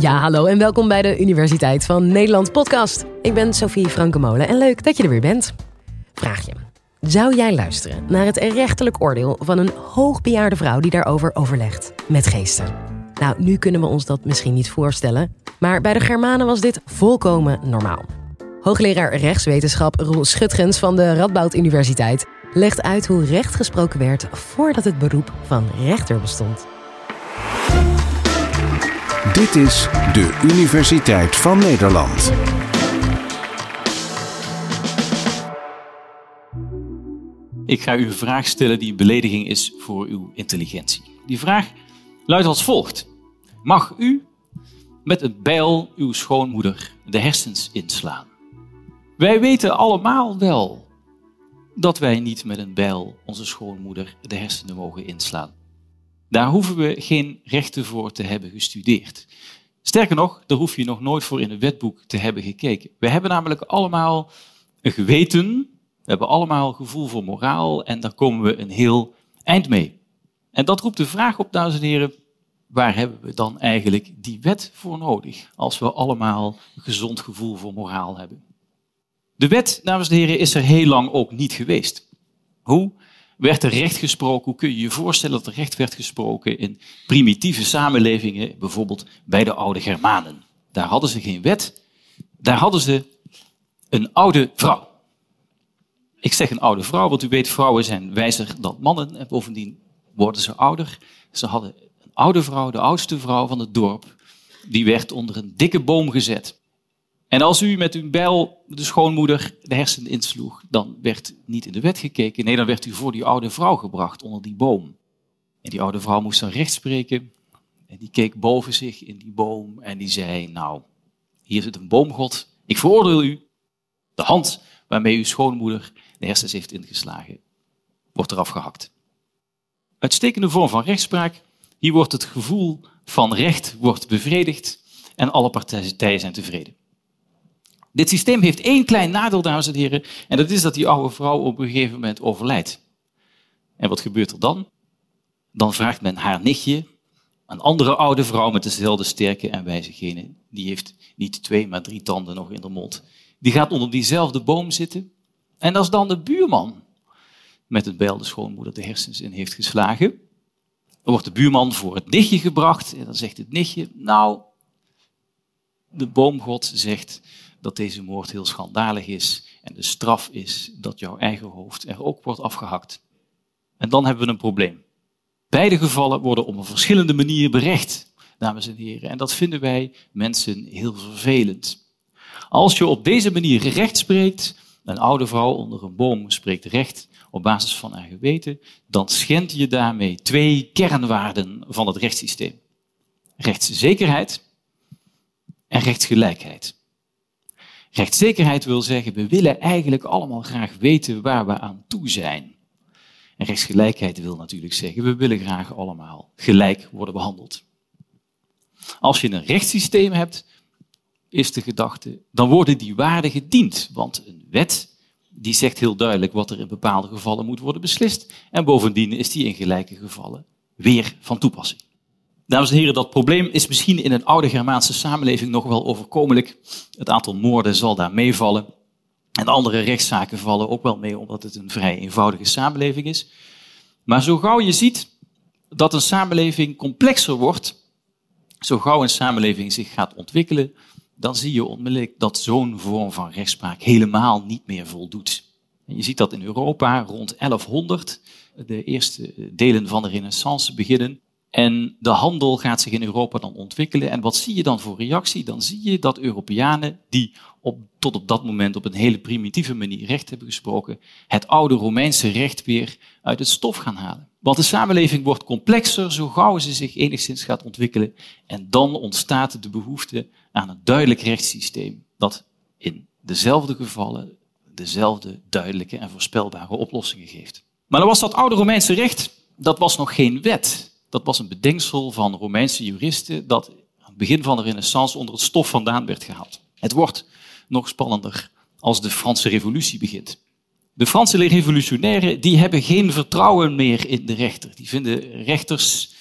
Ja, hallo en welkom bij de Universiteit van Nederland podcast. Ik ben Sophie Frankemolen en leuk dat je er weer bent. Vraag je. Zou jij luisteren naar het rechtelijk oordeel van een hoogbejaarde vrouw die daarover overlegt met geesten? Nou, nu kunnen we ons dat misschien niet voorstellen, maar bij de Germanen was dit volkomen normaal. Hoogleraar rechtswetenschap Roel Schutgens van de Radboud Universiteit legt uit hoe recht gesproken werd voordat het beroep van rechter bestond. Dit is de Universiteit van Nederland. Ik ga u een vraag stellen die belediging is voor uw intelligentie. Die vraag luidt als volgt. Mag u met een bijl uw schoonmoeder de hersens inslaan? Wij weten allemaal wel dat wij niet met een bijl onze schoonmoeder de hersenen mogen inslaan. Daar hoeven we geen rechten voor te hebben gestudeerd. Sterker nog, daar hoef je nog nooit voor in een wetboek te hebben gekeken. We hebben namelijk allemaal een geweten, we hebben allemaal gevoel voor moraal en daar komen we een heel eind mee. En dat roept de vraag op, dames en heren, waar hebben we dan eigenlijk die wet voor nodig als we allemaal een gezond gevoel voor moraal hebben? De wet, dames en heren, is er heel lang ook niet geweest. Hoe werd er recht gesproken? Hoe kun je je voorstellen dat er recht werd gesproken in primitieve samenlevingen, bijvoorbeeld bij de oude Germanen? Daar hadden ze geen wet, daar hadden ze een oude vrouw. Ik zeg een oude vrouw, want u weet, vrouwen zijn wijzer dan mannen en bovendien worden ze ouder. Ze hadden een oude vrouw, de oudste vrouw van het dorp, die werd onder een dikke boom gezet. En als u met uw bijl de schoonmoeder de hersenen insloeg, dan werd niet in de wet gekeken. Nee, dan werd u voor die oude vrouw gebracht onder die boom. En die oude vrouw moest dan recht spreken. En die keek boven zich in die boom en die zei, nou, hier zit een boomgod. Ik veroordeel u. De hand waarmee uw schoonmoeder de hersens heeft ingeslagen, wordt eraf gehakt. Uitstekende vorm van rechtspraak. Hier wordt het gevoel van recht wordt bevredigd en alle partijen zijn tevreden. Dit systeem heeft één klein nadeel, dames en heren, en dat is dat die oude vrouw op een gegeven moment overlijdt. En wat gebeurt er dan? Dan vraagt men haar nichtje, een andere oude vrouw met dezelfde sterke en wijze genen, die heeft niet twee, maar drie tanden nog in de mond, die gaat onder diezelfde boom zitten. En als dan de buurman met het bijl de schoonmoeder de hersens in heeft geslagen, dan wordt de buurman voor het nichtje gebracht en dan zegt het nichtje, nou, de boomgod zegt, dat deze moord heel schandalig is en de straf is dat jouw eigen hoofd er ook wordt afgehakt. En dan hebben we een probleem. Beide gevallen worden op een verschillende manier berecht, dames en heren. En dat vinden wij mensen heel vervelend. Als je op deze manier recht spreekt, een oude vrouw onder een boom spreekt recht op basis van haar geweten, dan schend je daarmee twee kernwaarden van het rechtssysteem. Rechtszekerheid en rechtsgelijkheid. Rechtszekerheid wil zeggen, we willen eigenlijk allemaal graag weten waar we aan toe zijn. En rechtsgelijkheid wil natuurlijk zeggen, we willen graag allemaal gelijk worden behandeld. Als je een rechtssysteem hebt, is de gedachte, dan worden die waarden gediend. Want een wet die zegt heel duidelijk wat er in bepaalde gevallen moet worden beslist. En bovendien is die in gelijke gevallen weer van toepassing. Dames en heren, dat probleem is misschien in een oude Germaanse samenleving nog wel overkomelijk. Het aantal moorden zal daar meevallen. En andere rechtszaken vallen ook wel mee, omdat het een vrij eenvoudige samenleving is. Maar zo gauw je ziet dat een samenleving complexer wordt, zo gauw een samenleving zich gaat ontwikkelen, dan zie je onmiddellijk dat zo'n vorm van rechtspraak helemaal niet meer voldoet. En je ziet dat in Europa rond 1100 de eerste delen van de Renaissance beginnen. En de handel gaat zich in Europa dan ontwikkelen. En wat zie je dan voor reactie? Dan zie je dat Europeanen, die op, tot op dat moment op een hele primitieve manier recht hebben gesproken, het oude Romeinse recht weer uit het stof gaan halen. Want de samenleving wordt complexer zo gauw ze zich enigszins gaat ontwikkelen. En dan ontstaat de behoefte aan een duidelijk rechtssysteem dat in dezelfde gevallen dezelfde duidelijke en voorspelbare oplossingen geeft. Maar dan was dat oude Romeinse recht, dat was nog geen wet. Dat was een bedenksel van Romeinse juristen dat aan het begin van de renaissance onder het stof vandaan werd gehaald. Het wordt nog spannender als de Franse revolutie begint. De Franse revolutionairen die hebben geen vertrouwen meer in de rechter. Die vinden rechters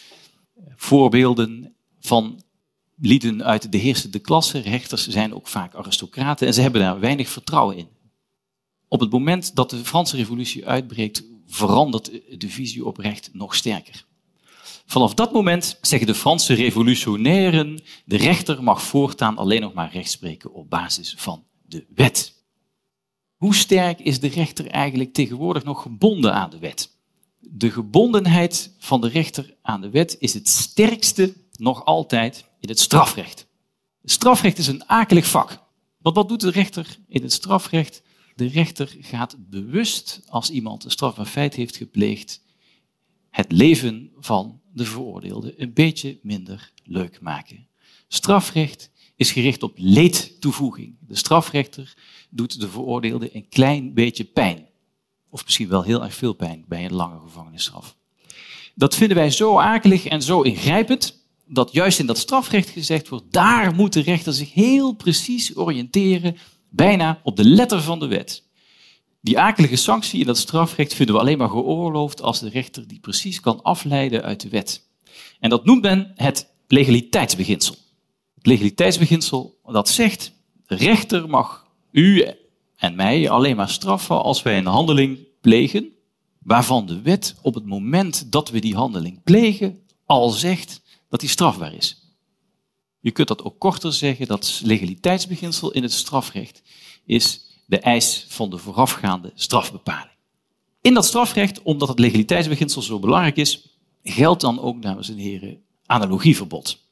voorbeelden van lieden uit de heersende klasse. Rechters zijn ook vaak aristocraten en ze hebben daar weinig vertrouwen in. Op het moment dat de Franse revolutie uitbreekt, verandert de visie op recht nog sterker. Vanaf dat moment zeggen de Franse revolutionairen, de rechter mag voortaan alleen nog maar recht spreken op basis van de wet. Hoe sterk is de rechter eigenlijk tegenwoordig nog gebonden aan de wet? De gebondenheid van de rechter aan de wet is het sterkste nog altijd in het strafrecht. Het strafrecht is een akelig vak. Want wat doet de rechter in het strafrecht? De rechter gaat bewust, als iemand een strafbaar feit heeft gepleegd, het leven van de veroordeelde een beetje minder leuk maken. Strafrecht is gericht op leedtoevoeging. De strafrechter doet de veroordeelde een klein beetje pijn. Of misschien wel heel erg veel pijn bij een lange gevangenisstraf. Dat vinden wij zo akelig en zo ingrijpend, dat juist in dat strafrecht gezegd wordt, daar moet de rechter zich heel precies oriënteren, bijna op de letter van de wet. Die akelige sanctie in dat strafrecht vinden we alleen maar geoorloofd als de rechter die precies kan afleiden uit de wet. En dat noemt men het legaliteitsbeginsel. Het legaliteitsbeginsel dat zegt, de rechter mag u en mij alleen maar straffen als wij een handeling plegen waarvan de wet op het moment dat we die handeling plegen al zegt dat die strafbaar is. Je kunt dat ook korter zeggen, dat legaliteitsbeginsel in het strafrecht is de eis van de voorafgaande strafbepaling. In dat strafrecht, omdat het legaliteitsbeginsel zo belangrijk is, geldt dan ook, dames en heren, analogieverbod.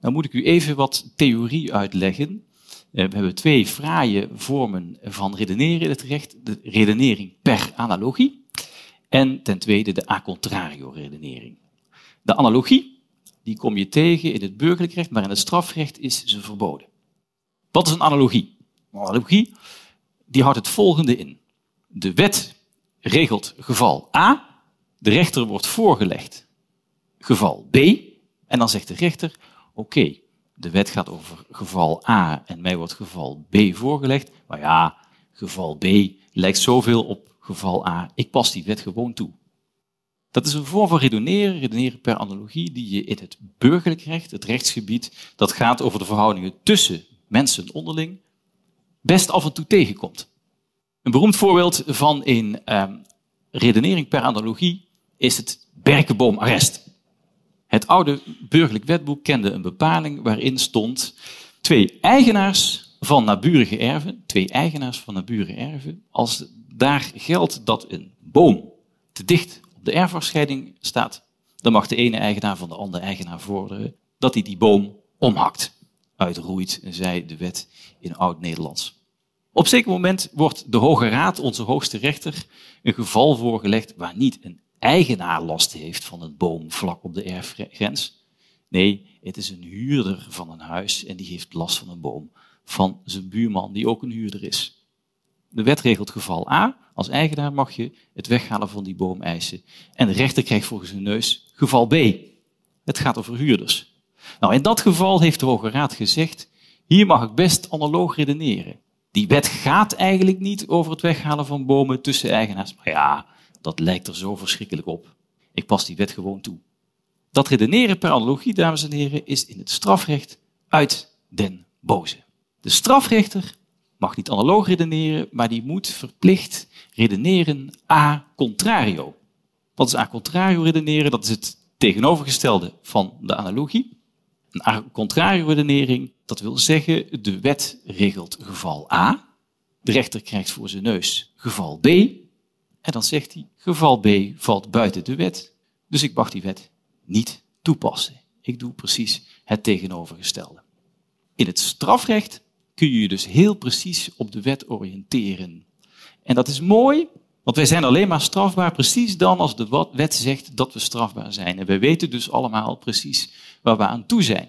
Nou moet ik u even wat theorie uitleggen. Eh, we hebben twee fraaie vormen van redeneren in het recht. De redenering per analogie en ten tweede de a contrario redenering. De analogie, die kom je tegen in het burgerlijk recht, maar in het strafrecht is ze verboden. Wat is een analogie? Een analogie die houdt het volgende in. De wet regelt geval A, de rechter wordt voorgelegd geval B, en dan zegt de rechter, oké, de wet gaat over geval A en mij wordt geval B voorgelegd, maar ja, geval B lijkt zoveel op geval A, ik pas die wet gewoon toe. Dat is een vorm van redeneren, redeneren per analogie, die je in het burgerlijk recht, het rechtsgebied, dat gaat over de verhoudingen tussen mensen onderling, best af en toe tegenkomt. Een beroemd voorbeeld van een ehm, redenering per analogie is het berkenboomarrest. Het oude burgerlijk wetboek kende een bepaling waarin stond twee eigenaars van naburige erven, twee eigenaars van naburige erven, als daar geldt dat een boom te dicht op de erfafscheiding staat, dan mag de ene eigenaar van de andere eigenaar vorderen dat hij die boom omhakt, uitroeit, zei de wet in oud-Nederlands. Op zeker moment wordt de Hoge Raad, onze hoogste rechter, een geval voorgelegd waar niet een eigenaar last heeft van een boom vlak op de erfgrens. Nee, het is een huurder van een huis en die heeft last van een boom van zijn buurman die ook een huurder is. De wet regelt geval A. Als eigenaar mag je het weghalen van die boom eisen. En de rechter krijgt volgens zijn neus geval B. Het gaat over huurders. Nou, in dat geval heeft de Hoge Raad gezegd, hier mag ik best analoog redeneren. Die wet gaat eigenlijk niet over het weghalen van bomen tussen eigenaars. Maar ja, dat lijkt er zo verschrikkelijk op. Ik pas die wet gewoon toe. Dat redeneren per analogie, dames en heren, is in het strafrecht uit den boze. De strafrechter mag niet analoog redeneren, maar die moet verplicht redeneren a contrario. Wat is a contrario redeneren? Dat is het tegenovergestelde van de analogie. Een a contrario redenering, dat wil zeggen, de wet regelt geval A, de rechter krijgt voor zijn neus geval B, en dan zegt hij, geval B valt buiten de wet, dus ik mag die wet niet toepassen. Ik doe precies het tegenovergestelde. In het strafrecht kun je je dus heel precies op de wet oriënteren. En dat is mooi, want wij zijn alleen maar strafbaar precies dan als de wet zegt dat we strafbaar zijn. En wij weten dus allemaal precies waar we aan toe zijn.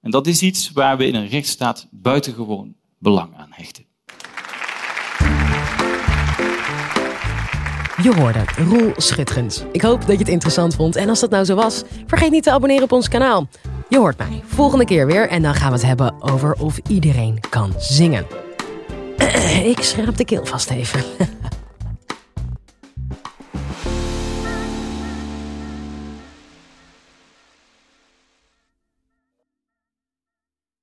En dat is iets waar we in een rechtsstaat buitengewoon belang aan hechten. Je hoorde Roel Schutgens. Ik hoop dat je het interessant vond. En als dat nou zo was, vergeet niet te abonneren op ons kanaal. Je hoort mij volgende keer weer en dan gaan we het hebben over of iedereen kan zingen. Ik schraap de keel vast even.